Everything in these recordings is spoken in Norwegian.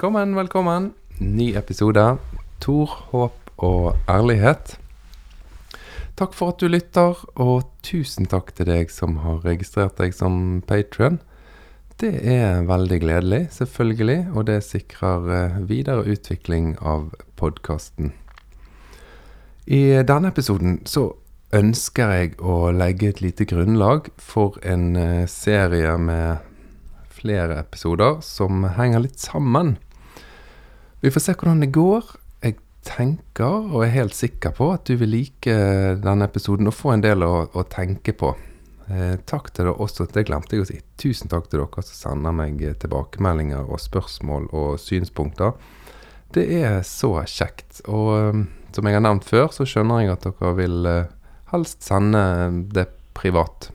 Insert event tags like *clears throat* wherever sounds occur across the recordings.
Velkommen, velkommen. Ny episode. Tor, håp og ærlighet. Takk for at du lytter, og tusen takk til deg som har registrert deg som patron. Det er veldig gledelig, selvfølgelig, og det sikrer eh, videre utvikling av podkasten. I denne episoden så ønsker jeg å legge et lite grunnlag for en eh, serie med flere episoder som henger litt sammen. Vi får se hvordan det går. Jeg tenker, og er helt sikker på, at du vil like denne episoden og få en del å, å tenke på. Eh, takk til dere også, det glemte jeg å si. Tusen takk til dere som sender meg tilbakemeldinger og spørsmål og synspunkter. Det er så kjekt. Og eh, som jeg har nevnt før, så skjønner jeg at dere vil eh, helst sende det privat.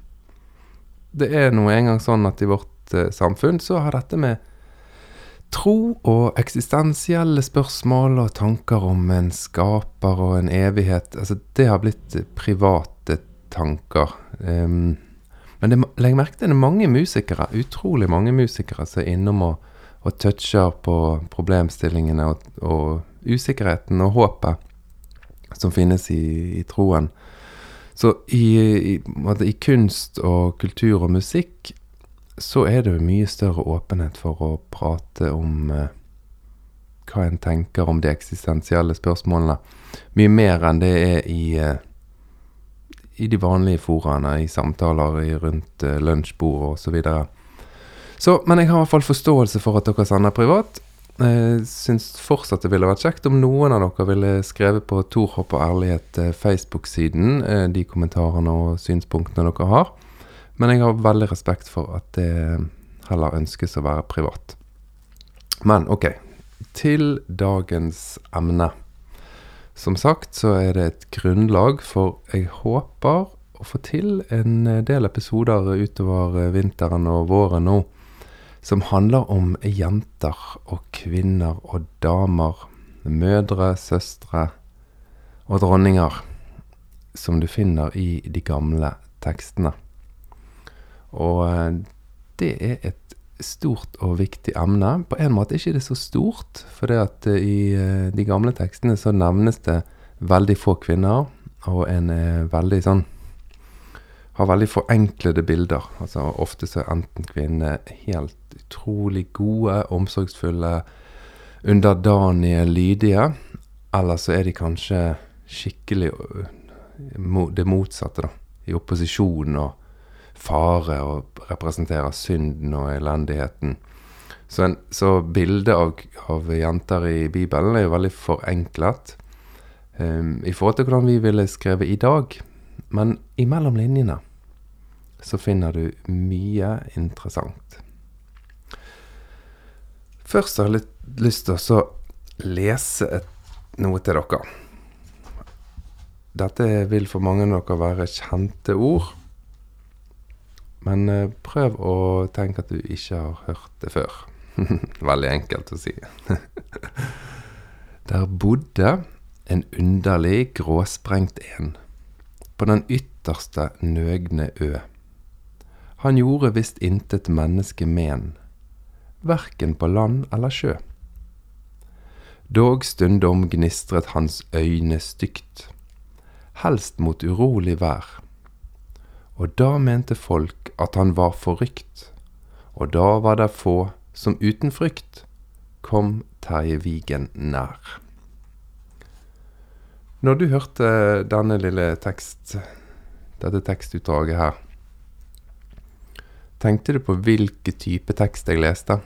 Det er nå engang sånn at i vårt eh, samfunn så har dette med tro og eksistensielle spørsmål og tanker om en skaper og en evighet Altså, det har blitt private tanker. Um, men det, legg merke til det er mange musikere, utrolig mange musikere, som er innom og, og toucher på problemstillingene og, og usikkerheten og håpet som finnes i, i troen. Så i, i, i, kunst og kultur og musikk så er det mye større åpenhet for å prate om eh, hva en tenker om de eksistensielle spørsmålene. Mye mer enn det er i, eh, i de vanlige foraene, i samtaler i, rundt eh, lunsjbord osv. Så, så Men jeg har i hvert fall forståelse for at dere sender privat. Jeg syns fortsatt det ville vært kjekt om noen av dere ville skrevet på Torhopp og ærlighet eh, Facebook-siden eh, de kommentarene og synspunktene dere har. Men jeg har veldig respekt for at det heller ønskes å være privat. Men ok, til dagens emne. Som sagt så er det et grunnlag for jeg håper å få til en del episoder utover vinteren og våren nå som handler om jenter og kvinner og damer, mødre, søstre og dronninger, som du finner i de gamle tekstene. Og eh, det er et stort og viktig emne. På en måte er ikke det så stort, for det at eh, i eh, de gamle tekstene så nevnes det veldig få kvinner, og en er veldig sånn har veldig forenklede bilder. Altså Ofte så er enten kvinner helt utrolig gode, omsorgsfulle, underdanige, lydige. Eller så er de kanskje skikkelig det motsatte, da. I opposisjon og fare og representerer synden og elendigheten. Så, en, så bildet av, av, jenter i Bibelen er jo veldig forenklet um, i forhold til hvordan vi ville skrevet i dag. Men imellom linjene så finner du mye interessant. Først har jeg lyst til å lese et, noe til dere. Dette vil for mange av dere være kjente ord. Men eh, prøv å tenke at du ikke har hørt det før. *laughs* Veldig enkelt å si. *laughs* Der bodde en underlig gråsprengt en på den ytterste nøgne ø. Han gjorde visst intet menneske men, verken på land eller sjø. Dog stundom gnistret hans øyne stygt, helst mot urolig vær. Og da mente folk at han var forrykt, og da var det få som uten frykt kom Terje Vigen nær. Når du hørte denne lille tekst, dette tekstutdraget her, tenkte du på hvilken type tekst jeg leste?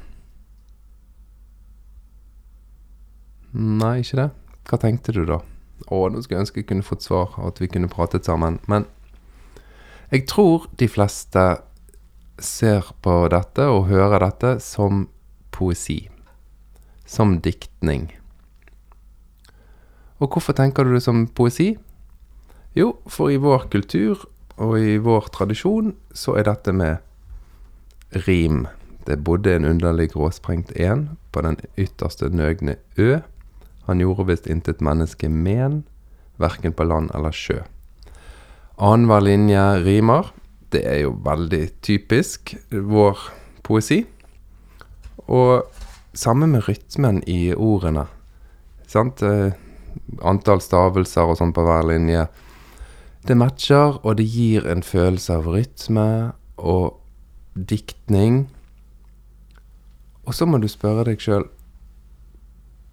Nei, ikke det. Hva tenkte du da? Å, nå skulle jeg ønske jeg kunne fått svar, og at vi kunne pratet sammen. Men jeg tror de fleste ser på dette og hører dette som poesi. Som diktning. Og hvorfor tenker du det som poesi? Jo, for i vår kultur og i vår tradisjon så er dette med rim. Det bodde en underlig gråsprengt en på den ytterste nøgne ø. Han gjorde visst intet menneske men, verken på land eller sjø. Annenhver linje rimer. Det er jo veldig typisk vår poesi. Og samme med rytmen i ordene. Sant? Eh, antall stavelser og sånn på hver linje. Det matcher, og det gir en følelse av rytme og diktning. Og så må du spørre deg sjøl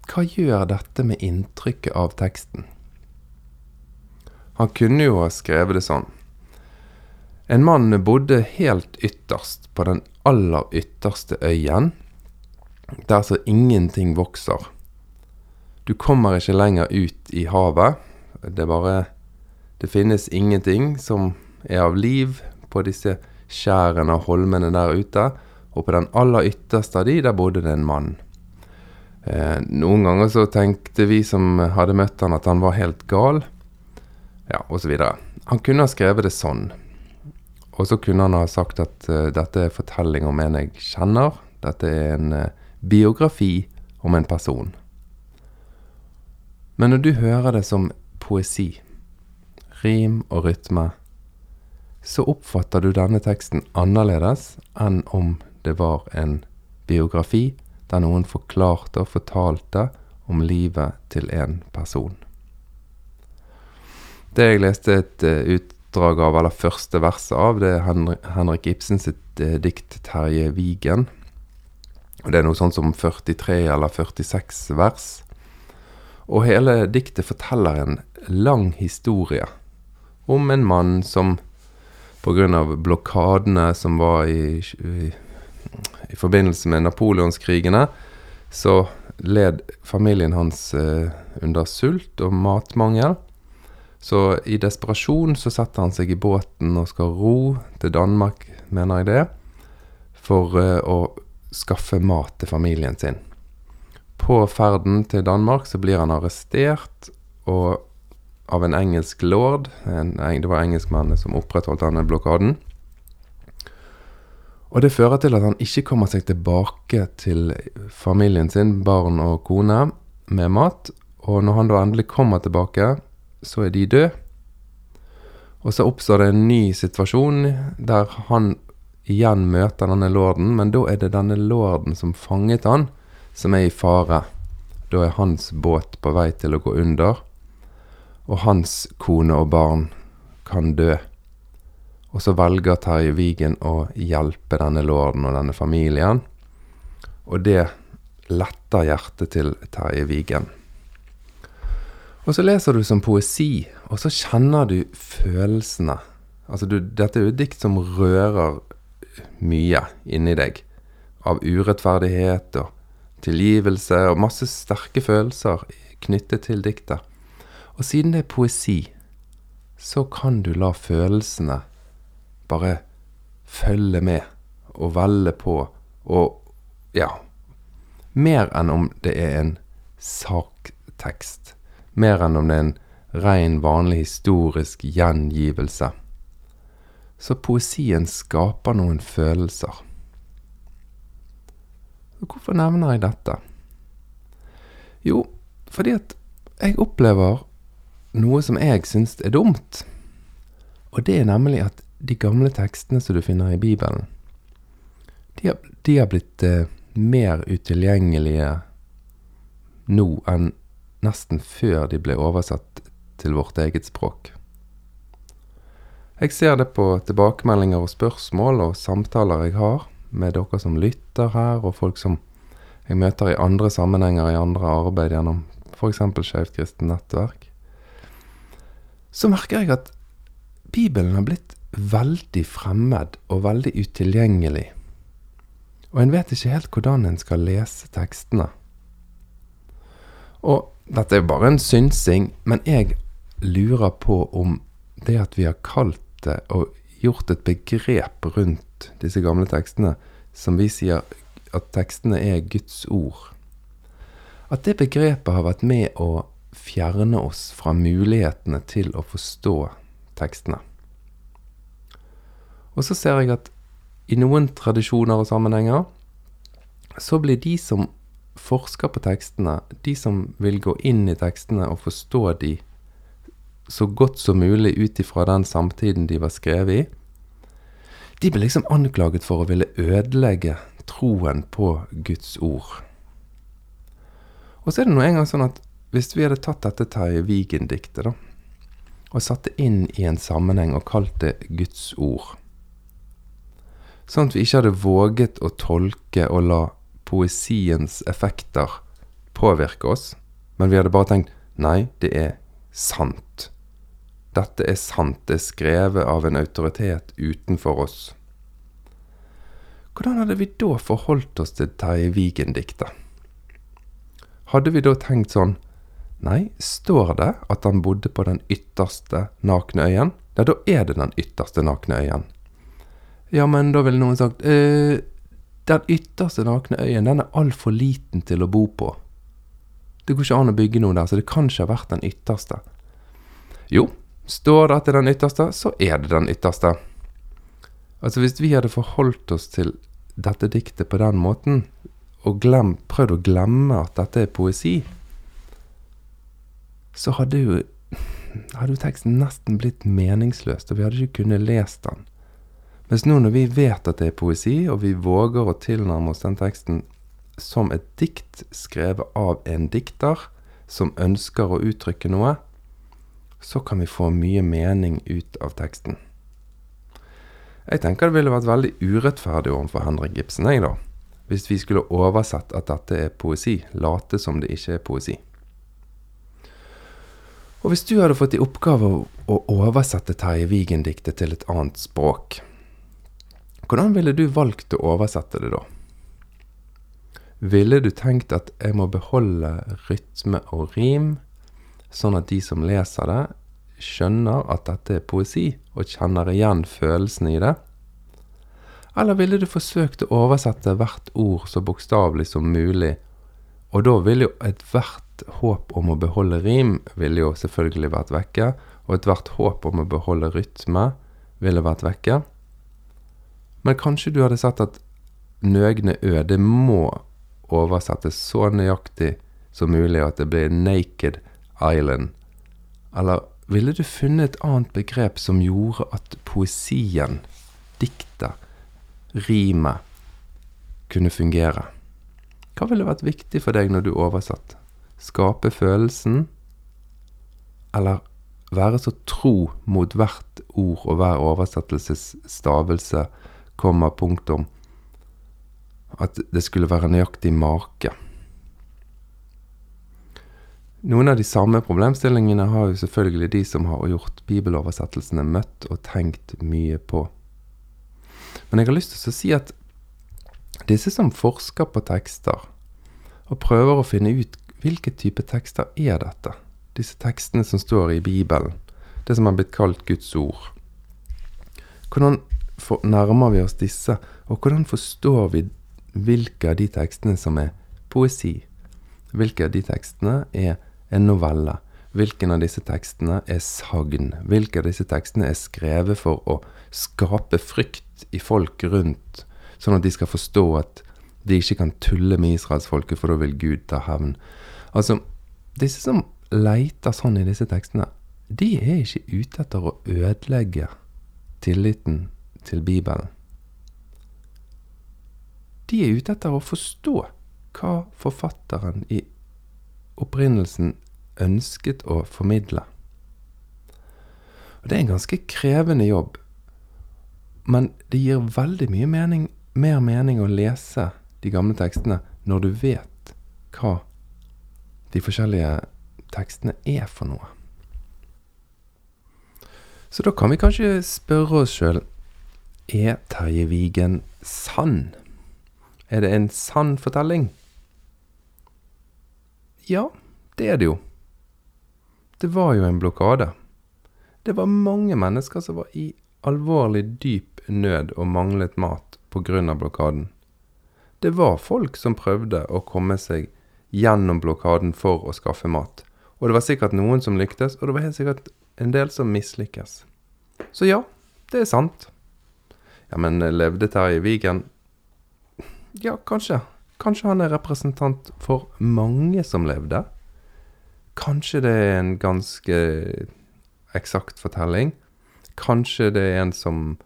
hva gjør dette med inntrykket av teksten? Han kunne jo ha skrevet det sånn. En mann bodde helt ytterst på den aller ytterste øyen, der så ingenting vokser. Du kommer ikke lenger ut i havet. Det bare Det finnes ingenting som er av liv på disse skjærene og holmene der ute. Og på den aller ytterste av de, der bodde det en mann. Eh, noen ganger så tenkte vi som hadde møtt han at han var helt gal. Ja, osv. Han kunne ha skrevet det sånn. Og så kunne han ha sagt at uh, dette er fortelling om en jeg kjenner. Dette er en uh, biografi om en person. Men når du hører det som poesi, rim og rytme, så oppfatter du denne teksten annerledes enn om det var en biografi der noen forklarte og fortalte om livet til en person. Det jeg leste et uh, utdrag av, eller første verset av, det er Henrik Ibsen sitt uh, dikt 'Terje Vigen'. Det er noe sånn som 43 eller 46 vers. Og hele diktet forteller en lang historie om en mann som pga. blokadene som var i, i, i forbindelse med napoleonskrigene, så led familien hans eh, under sult og matmangel. Så i desperasjon så setter han seg i båten og skal ro til Danmark, mener jeg det, for eh, å skaffe mat til familien sin. På ferden til Danmark så blir han arrestert og av en engelsk lord. En, det var engelskmennene som opprettholdt denne blokaden. Og det fører til at han ikke kommer seg tilbake til familien sin, barn og kone, med mat. Og når han da endelig kommer tilbake, så er de døde. Og så oppstår det en ny situasjon der han igjen møter denne lorden, men da er det denne lorden som fanget han, som er i fare. Da er hans båt på vei til å gå under, og hans kone og barn kan dø. Og så velger Terje Vigen å hjelpe denne lorden og denne familien, og det letter hjertet til Terje Vigen. Og så leser du som poesi, og så kjenner du følelsene. Altså, du, dette er jo et dikt som rører mye inni deg. Av urettferdighet og tilgivelse og masse sterke følelser knyttet til diktet. Og siden det er poesi, så kan du la følelsene bare følge med og velle på og ja Mer enn om det er en saktekst mer enn om det er en rein, vanlig historisk gjengivelse. Så poesien skaper noen følelser. Hvorfor nevner jeg dette? Jo, fordi at jeg opplever noe som jeg syns er dumt. Og det er nemlig at de gamle tekstene som du finner i Bibelen, de har, de har blitt eh, mer utilgjengelige nå enn nesten før de ble oversatt til vårt eget språk. Jeg ser det på tilbakemeldinger og spørsmål og samtaler jeg har med dere som lytter her, og folk som jeg møter i andre sammenhenger i andre arbeid gjennom f.eks. Skeivt kristent nettverk. Så merker jeg at Bibelen har blitt veldig fremmed og veldig utilgjengelig. Og en vet ikke helt hvordan en skal lese tekstene. Og dette er bare en synsing, men jeg lurer på om det at vi har kalt det og gjort et begrep rundt disse gamle tekstene, som vi sier at tekstene er Guds ord, at det begrepet har vært med å fjerne oss fra mulighetene til å forstå tekstene. Og så ser jeg at i noen tradisjoner og sammenhenger så blir de som forsker på tekstene, de som vil gå inn i tekstene og forstå de så godt som mulig ut ifra den samtiden de var skrevet i, de ble liksom anklaget for å ville ødelegge troen på Guds ord. Og så er det nå engang sånn at hvis vi hadde tatt dette Terje Vigen-diktet, da, og satt det inn i en sammenheng og kalt det Guds ord, sånn at vi ikke hadde våget å tolke og la poesiens effekter påvirke oss, men vi hadde bare tenkt nei, det er sant. Dette er sant, det er skrevet av en autoritet utenfor oss. Hvordan hadde vi da forholdt oss til Terje Vigen-diktet? Hadde vi da tenkt sånn Nei, står det at han bodde på den ytterste nakne øyen? Ja, da er det den ytterste nakne øyen. Ja, men da ville noen sagt eh, Den ytterste nakne øyen, den er altfor liten til å bo på. Det går ikke an å bygge noe der, så det kan ikke ha vært den ytterste. Jo, står det at det er den ytterste, så er det den ytterste. Altså, hvis vi hadde forholdt oss til dette diktet på den måten, og glem, prøvd å glemme at dette er poesi, så hadde jo, hadde jo teksten nesten blitt meningsløst, og vi hadde ikke kunnet lest den. Mens nå når vi vet at det er poesi, og vi våger å tilnærme oss den teksten som et dikt skrevet av en dikter som ønsker å uttrykke noe, så kan vi få mye mening ut av teksten. Jeg tenker det ville vært veldig urettferdig overfor Henrik Ibsen, jeg, da, hvis vi skulle oversett at dette er poesi, late som det ikke er poesi. Og hvis du hadde fått i oppgave å oversette Terje Vigen-diktet til et annet språk, hvordan ville du valgt å oversette det da? Ville du tenkt at jeg må beholde rytme og rim, sånn at de som leser det, skjønner at dette er poesi, og kjenner igjen følelsene i det? Eller ville du forsøkt å oversette hvert ord så bokstavelig som mulig, og da ville jo ethvert håp om å beholde rim ville jo selvfølgelig vært vekke, og ethvert håp om å beholde rytme ville vært vekke. Men kanskje du hadde sett at nøgne ø, det må oversettes så nøyaktig som mulig at det blir Naked Island. Eller ville du funnet et annet begrep som gjorde at poesien, diktet, rimet, kunne fungere? Hva ville vært viktig for deg når du oversatte? skape følelsen, eller være så tro mot hvert ord og hver oversettelsesstavelse, komma, punktum, at det skulle være nøyaktig make. Noen av de samme problemstillingene har jo selvfølgelig de som har gjort bibeloversettelsene, møtt og tenkt mye på. Men jeg har lyst til å si at disse som forsker på tekster, og prøver å finne ut hvilke type tekster er dette? Disse tekstene som står i Bibelen, det som har blitt kalt Guds ord. Hvordan nærmer vi oss disse, og hvordan forstår vi hvilke av de tekstene som er poesi? Hvilke av de tekstene er en novelle? Hvilken av disse tekstene er sagn? Hvilke av disse tekstene er skrevet for å skape frykt i folk rundt, sånn at de skal forstå at de ikke kan tulle med israelsfolket, for da vil Gud ta hevn. Altså, disse som leiter sånn i disse tekstene, de er ikke ute etter å ødelegge tilliten til Bibelen. De er ute etter å forstå hva forfatteren i opprinnelsen ønsket å formidle. Og Det er en ganske krevende jobb, men det gir veldig mye mening, mer mening å lese de gamle tekstene når du vet hva de forskjellige tekstene er for noe. Så da kan vi kanskje spørre oss sjøl er Terje Vigen sann? Er det en sann fortelling? Ja, det er det jo. Det var jo en blokade. Det var mange mennesker som var i alvorlig dyp nød og manglet mat pga. blokaden. Det var folk som prøvde å komme seg gjennom blokaden for å skaffe mat. Og det var sikkert noen som lyktes, og det var helt sikkert en del som mislykkes. Så ja, det er sant. Ja, men levde Terje Vigen? Ja, kanskje. Kanskje han er representant for mange som levde? Kanskje det er en ganske eksakt fortelling? Kanskje det er en som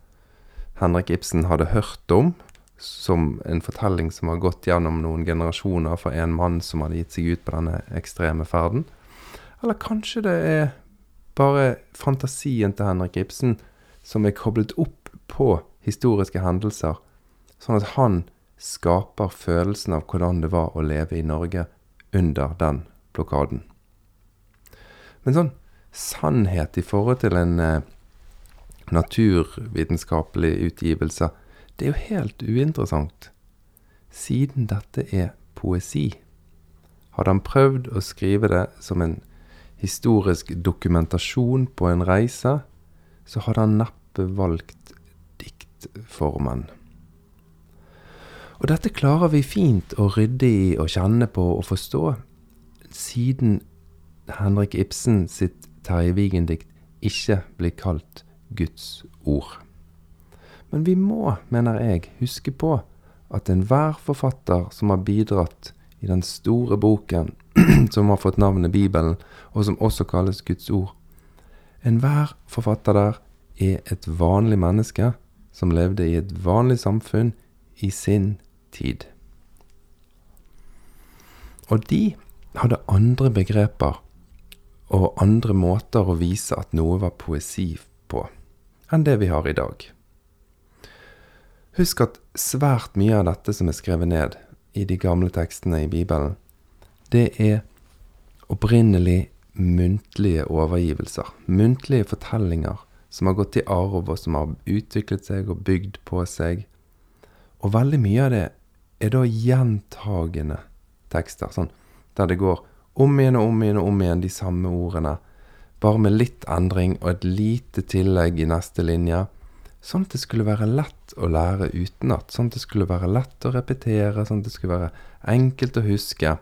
Henrik Ibsen hadde hørt om, som en fortelling som har gått gjennom noen generasjoner for en mann som hadde gitt seg ut på denne ekstreme ferden. Eller kanskje det er bare fantasien til Henrik Ibsen som er koblet opp på historiske hendelser, sånn at han skaper følelsen av hvordan det var å leve i Norge under den blokaden. Men sånn sannhet i forhold til en eh, naturvitenskapelig utgivelse, det er jo helt uinteressant. Siden dette er poesi. Hadde han prøvd å skrive det som en historisk dokumentasjon på en reise, så hadde han neppe valgt diktformen. Og dette klarer vi fint å rydde i og kjenne på og forstå, siden Henrik Ibsen sitt Terje Vigen-dikt ikke blir kalt Guds ord. Men vi må, mener jeg, huske på at enhver forfatter som har bidratt i den store boken *clears throat* som har fått navnet Bibelen, og som også kalles Guds ord, enhver forfatter der er et vanlig menneske som levde i et vanlig samfunn i sin tid. Og de hadde andre begreper og andre måter å vise at noe var poesi på, enn det vi har i dag. Husk at svært mye av dette som er skrevet ned i de gamle tekstene i Bibelen, det er opprinnelig muntlige overgivelser. Muntlige fortellinger som har gått i arv, og som har utviklet seg og bygd på seg. Og veldig mye av det er da gjentagende tekster, sånn, der det går om igjen og om igjen og om igjen de samme ordene, bare med litt endring og et lite tillegg i neste linje, sånn at det skulle være lett å lære utenat, sånn at det skulle være lett å repetere, sånn at det skulle være enkelt å huske.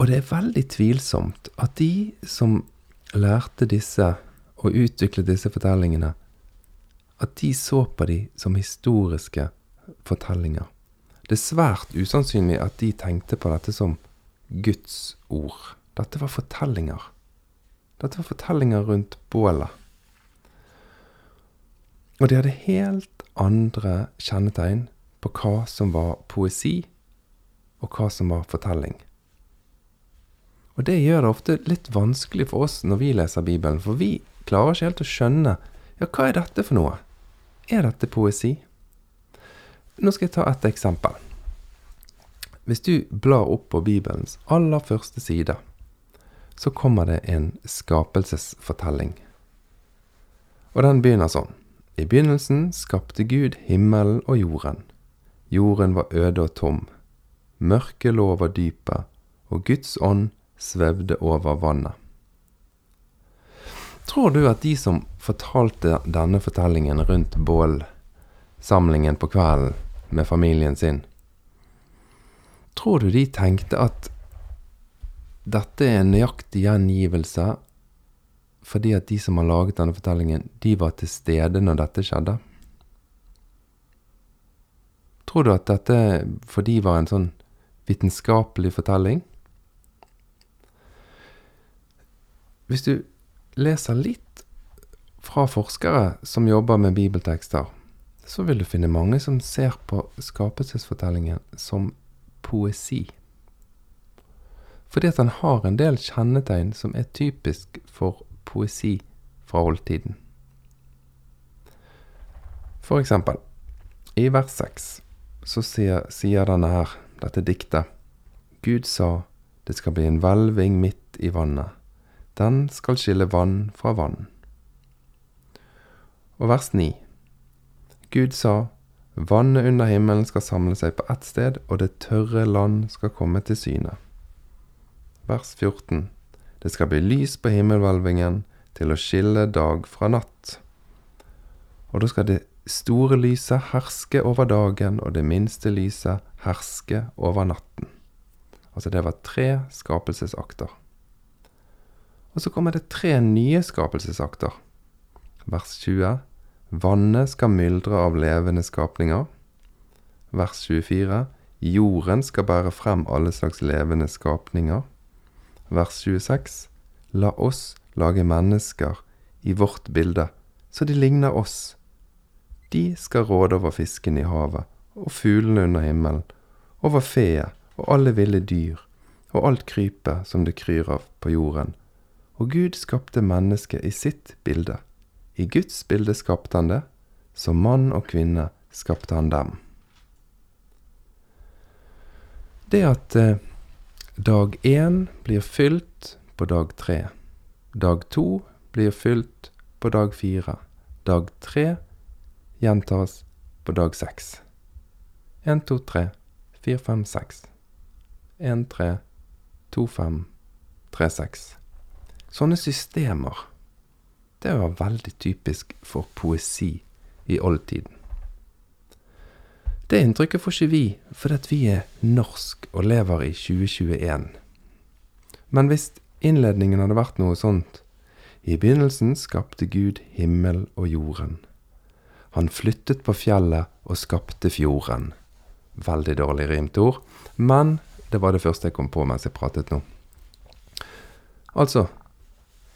Og det er veldig tvilsomt at de som lærte disse og utviklet disse fortellingene, at de så på de som historiske fortellinger. Det er svært usannsynlig at de tenkte på dette som Guds ord. Dette var fortellinger. Dette var fortellinger rundt bålet. Og de hadde helt andre kjennetegn på hva som var poesi, og hva som var fortelling. Og det gjør det ofte litt vanskelig for oss når vi leser Bibelen, for vi klarer ikke helt å skjønne ja, hva er dette for noe? Er dette poesi? Nå skal jeg ta et eksempel. Hvis du blar opp på Bibelens aller første side, så kommer det en skapelsesfortelling. Og den begynner sånn. I begynnelsen skapte Gud himmelen og jorden. Jorden var øde og tom. Mørket lå over dypet, og Guds ånd svevde over vannet. Tror du at de som fortalte denne fortellingen rundt bålsamlingen på kvelden med familien sin, Tror du de tenkte at dette er en nøyaktig gjengivelse fordi at de som har laget denne fortellingen, de var til stede når dette skjedde? Tror du at dette for de var en sånn vitenskapelig fortelling? Hvis du leser litt fra forskere som jobber med bibeltekster, så vil du finne mange som ser på skapelsesfortellingen som poesi. Fordi at han har en del kjennetegn som er typisk for poesi fra oldtiden. For eksempel, i vers 6 så sier, sier denne her, dette diktet, Gud sa det skal bli en hvelving midt i vannet. Den skal skille vann fra vann. Og vers 9. Gud sa Vannet under himmelen skal samle seg på ett sted, og det tørre land skal komme til syne. Vers 14. Det skal bli lys på himmelhvelvingen til å skille dag fra natt. Og da skal det store lyset herske over dagen, og det minste lyset herske over natten. Altså det var tre skapelsesakter. Og så kommer det tre nye skapelsesakter. Vers 20. Vannet skal myldre av levende skapninger. Vers 24. Jorden skal bære frem alle slags levende skapninger. Vers 26. La oss lage mennesker i vårt bilde, så de ligner oss. De skal råde over fisken i havet, og fuglene under himmelen, over feet og alle ville dyr, og alt krypet som det kryr av på jorden. Og Gud skapte mennesket i sitt bilde. I Guds bilde skapte han det, som mann og kvinne skapte han dem. Det at eh, dag én blir fylt på dag tre. Dag to blir fylt på dag fire. Dag tre gjentas på dag seks. Én, to, tre, fire, fem, seks. Én, tre, to, fem, tre, seks. Sånne systemer, det var veldig typisk for poesi i oldtiden. Det inntrykket får ikke vi fordi vi er norsk og lever i 2021. Men hvis innledningen hadde vært noe sånt I begynnelsen skapte Gud himmel og jorden. Han flyttet på fjellet og skapte fjorden. Veldig dårlig rimt ord, men det var det første jeg kom på mens jeg pratet nå. Altså,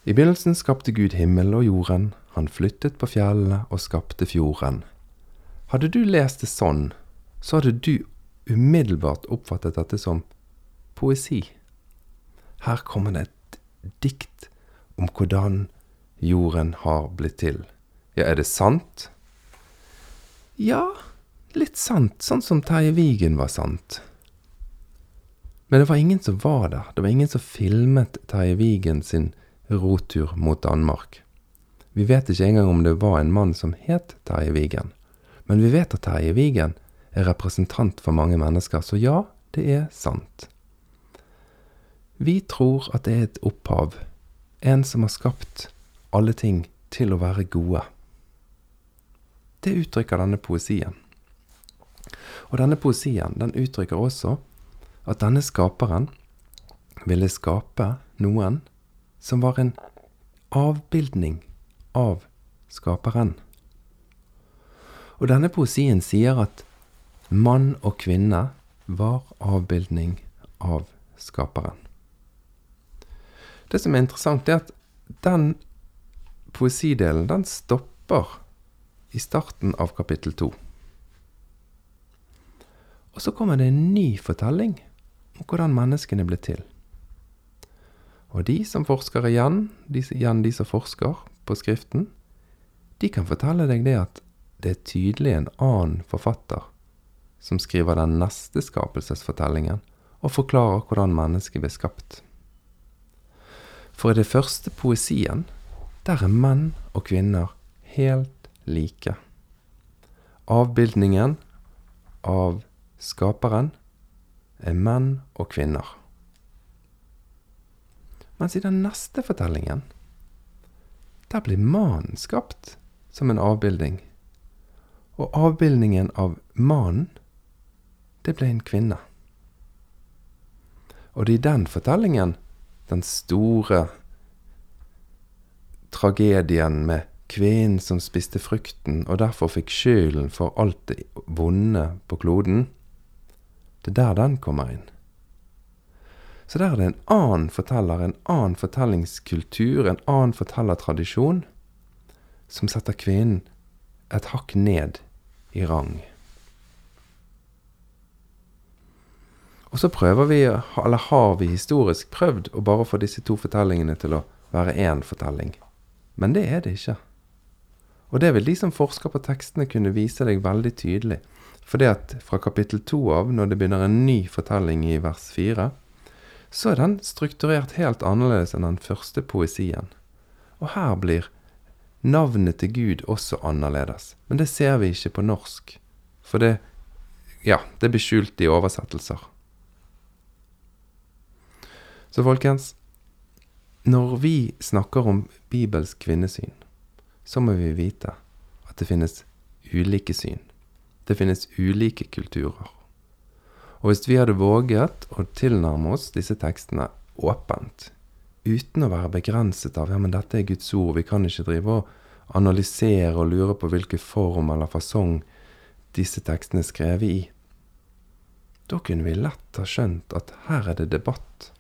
i begynnelsen skapte Gud himmel og jorden, han flyttet på fjellene og skapte fjorden. Hadde du lest det sånn, så hadde du umiddelbart oppfattet dette som poesi. Her kommer det et dikt om hvordan jorden har blitt til. Ja, er det sant? Ja, litt sant, sånn som Terje Vigen var sant. Men det var ingen som var der. Det var ingen som filmet Terje Vigen sin rotur mot Danmark. Vi vet ikke engang om det var en mann som het Terje Vigen. Men vi vet at Terje Vigen er representant for mange mennesker, så ja, det er sant. Vi tror at det er et opphav, en som har skapt alle ting til å være gode. Det uttrykker denne poesien. Og denne poesien den uttrykker også at denne skaperen ville skape noen som var en avbildning av skaperen. Og denne poesien sier at mann og kvinne var avbildning av skaperen. Det som er interessant, er at den poesidelen, den stopper i starten av kapittel to. Og så kommer det en ny fortelling om hvordan menneskene ble til. Og de som forsker igjen, de, igjen de som forsker på Skriften, de kan fortelle deg det at det er tydelig en annen forfatter som skriver den neste skapelsesfortellingen og forklarer hvordan mennesket ble skapt. For i det første poesien, der er menn og kvinner helt like. Avbildningen av skaperen er menn og kvinner. Mens i den neste fortellingen, der blir mannen skapt som en avbildning. Og avbildningen av mannen, det ble en kvinne. Og det er i den fortellingen den store tragedien med kvinnen som spiste frukten og derfor fikk skylden for alt det vonde på kloden, det er der den kommer inn. Så der er det en annen forteller, en annen fortellingskultur, en annen fortellertradisjon, som setter kvinnen et hakk ned i rang. Og så prøver vi, eller har vi historisk prøvd å bare få disse to fortellingene til å være én fortelling. Men det er det ikke. Og det vil de som forsker på tekstene kunne vise deg veldig tydelig. For det at fra kapittel to av, når det begynner en ny fortelling i vers fire, så er den strukturert helt annerledes enn den første poesien. Og her blir navnet til Gud også annerledes. Men det ser vi ikke på norsk. For det, ja, det blir skjult i oversettelser. Så folkens, når vi snakker om Bibels kvinnesyn, så må vi vite at det finnes ulike syn. Det finnes ulike kulturer. Og hvis vi hadde våget å tilnærme oss disse tekstene åpent, uten å være begrenset av ja, men dette er Guds ord, vi kan ikke drive og analysere og lure på hvilken form eller fasong disse tekstene er skrevet i, da kunne vi lett ha skjønt at her er det debatt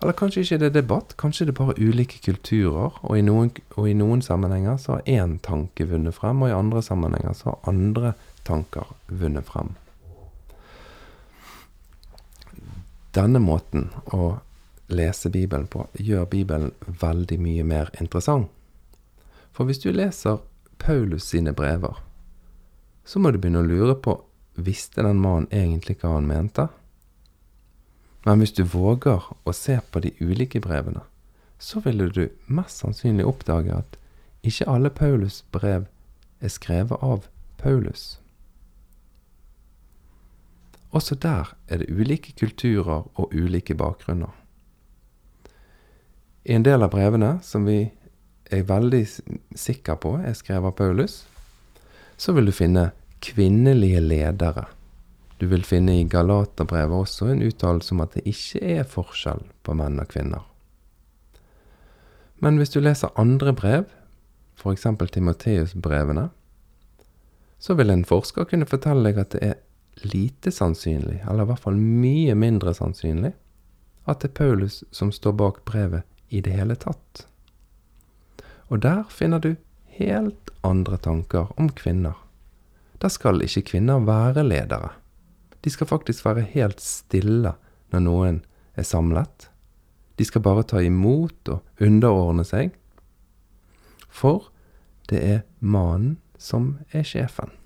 Eller kanskje ikke det er debatt, kanskje det er bare ulike kulturer, og i noen, og i noen sammenhenger så har én tanke vunnet frem, og i andre sammenhenger så har andre tanker vunnet frem. Denne måten å lese Bibelen på gjør Bibelen veldig mye mer interessant. For hvis du leser Paulus sine brever, så må du begynne å lure på visste den mannen egentlig hva han mente? Men hvis du våger å se på de ulike brevene, så ville du mest sannsynlig oppdage at ikke alle Paulus' brev er skrevet av Paulus. Også der er det ulike kulturer og ulike bakgrunner. I en del av brevene, som vi er veldig sikre på er skrevet av Paulus, så vil du finne kvinnelige ledere du vil finne i Galaterbrevet også en uttalelse om at det ikke er forskjell på menn og kvinner. Men hvis du leser andre brev, f.eks. Timoteus-brevene, så vil en forsker kunne fortelle deg at det er lite sannsynlig, eller i hvert fall mye mindre sannsynlig, at det er Paulus som står bak brevet i det hele tatt. Og der finner du helt andre tanker om kvinner. Der skal ikke kvinner være ledere. De skal faktisk være helt stille når noen er samlet. De skal bare ta imot og underordne seg. For det er mannen som er sjefen.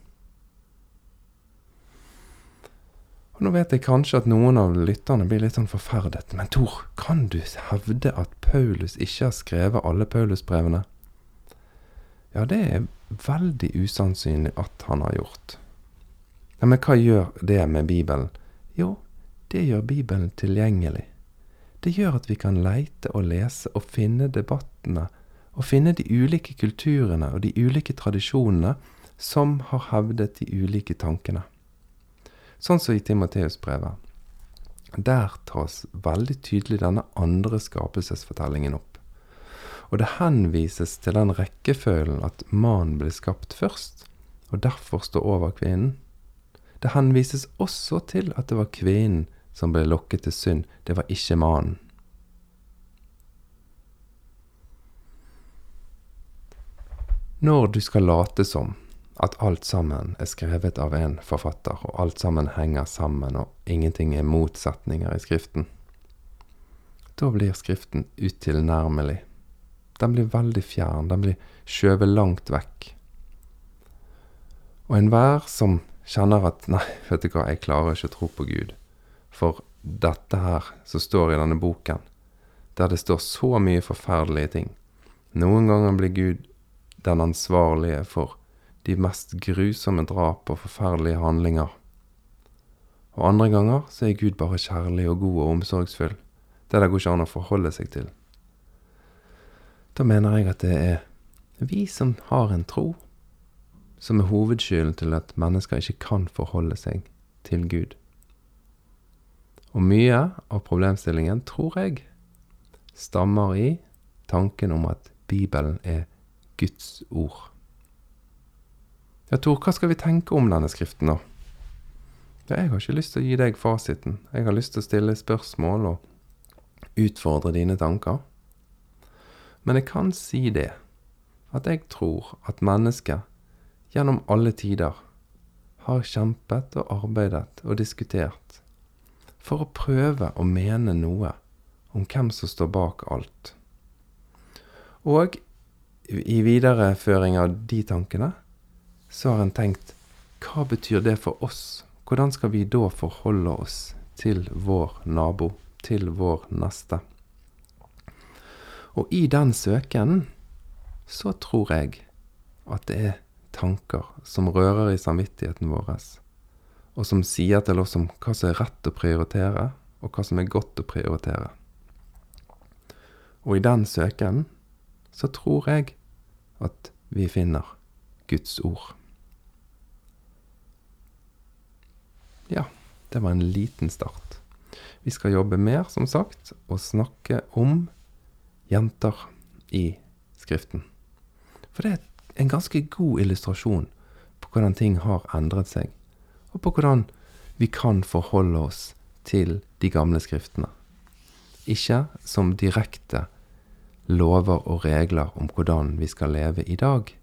Og Nå vet jeg kanskje at noen av lytterne blir litt sånn forferdet, men Tor, kan du hevde at Paulus ikke har skrevet alle Paulusbrevene? Ja, det er veldig usannsynlig at han har gjort. Ja, men hva gjør det med Bibelen? Jo, det gjør Bibelen tilgjengelig. Det gjør at vi kan leite og lese og finne debattene, og finne de ulike kulturene og de ulike tradisjonene som har hevdet de ulike tankene. Sånn som i Timoteus-brevet. Der tas veldig tydelig denne andre skapelsesfortellingen opp. Og det henvises til den rekkefølgen at mannen ble skapt først, og derfor står over kvinnen. Det henvises også til at det var kvinnen som ble lokket til synd, det var ikke mannen. Når du skal late som at alt sammen er skrevet av en forfatter, og alt sammen henger sammen, og ingenting er motsetninger i Skriften, da blir Skriften utilnærmelig. Den blir veldig fjern, den blir skjøvet langt vekk. Og enhver som kjenner at *laughs* nei, vet du hva, jeg klarer ikke å tro på Gud. For dette her som står i denne boken, der det står så mye forferdelige ting Noen ganger blir Gud den ansvarlige for de mest grusomme drap og forferdelige handlinger. Og andre ganger så er Gud bare kjærlig og god og omsorgsfull. Det der går ikke an å forholde seg til. Da mener jeg at det er vi som har en tro, som er hovedskylden til at mennesker ikke kan forholde seg til Gud. Og mye av problemstillingen, tror jeg, stammer i tanken om at Bibelen er Guds ord. Ja, Tor, hva skal vi tenke om denne skriften, da? Jeg har ikke lyst til å gi deg fasiten. Jeg har lyst til å stille spørsmål og utfordre dine tanker. Men jeg kan si det, at jeg tror at mennesket gjennom alle tider har kjempet og arbeidet og diskutert for å prøve å mene noe om hvem som står bak alt. Og i videreføring av de tankene så har en tenkt hva betyr det for oss? Hvordan skal vi da forholde oss til vår nabo, til vår neste? Og i den søken så tror jeg at det er tanker som rører i samvittigheten vår, og som sier til oss om hva som er rett å prioritere, og hva som er godt å prioritere. Og i den søken så tror jeg at vi finner Guds ord. Ja, det var en liten start. Vi skal jobbe mer, som sagt, og snakke om jenter i Skriften. For det er en ganske god illustrasjon på hvordan ting har endret seg, og på hvordan vi kan forholde oss til de gamle skriftene. ikke som direkte lover og regler om hvordan vi skal leve i dag,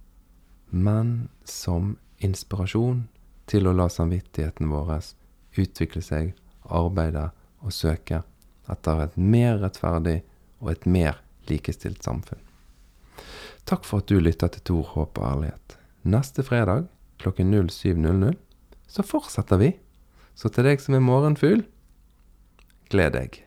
men som inspirasjon til å la samvittigheten vår utvikle seg, arbeide og søke etter et mer rettferdig og et mer likestilt samfunn. Takk for at du lytta til Tor, håp og ærlighet. Neste fredag klokken 07.00 så fortsetter vi. Så til deg som er morgenfugl gled deg.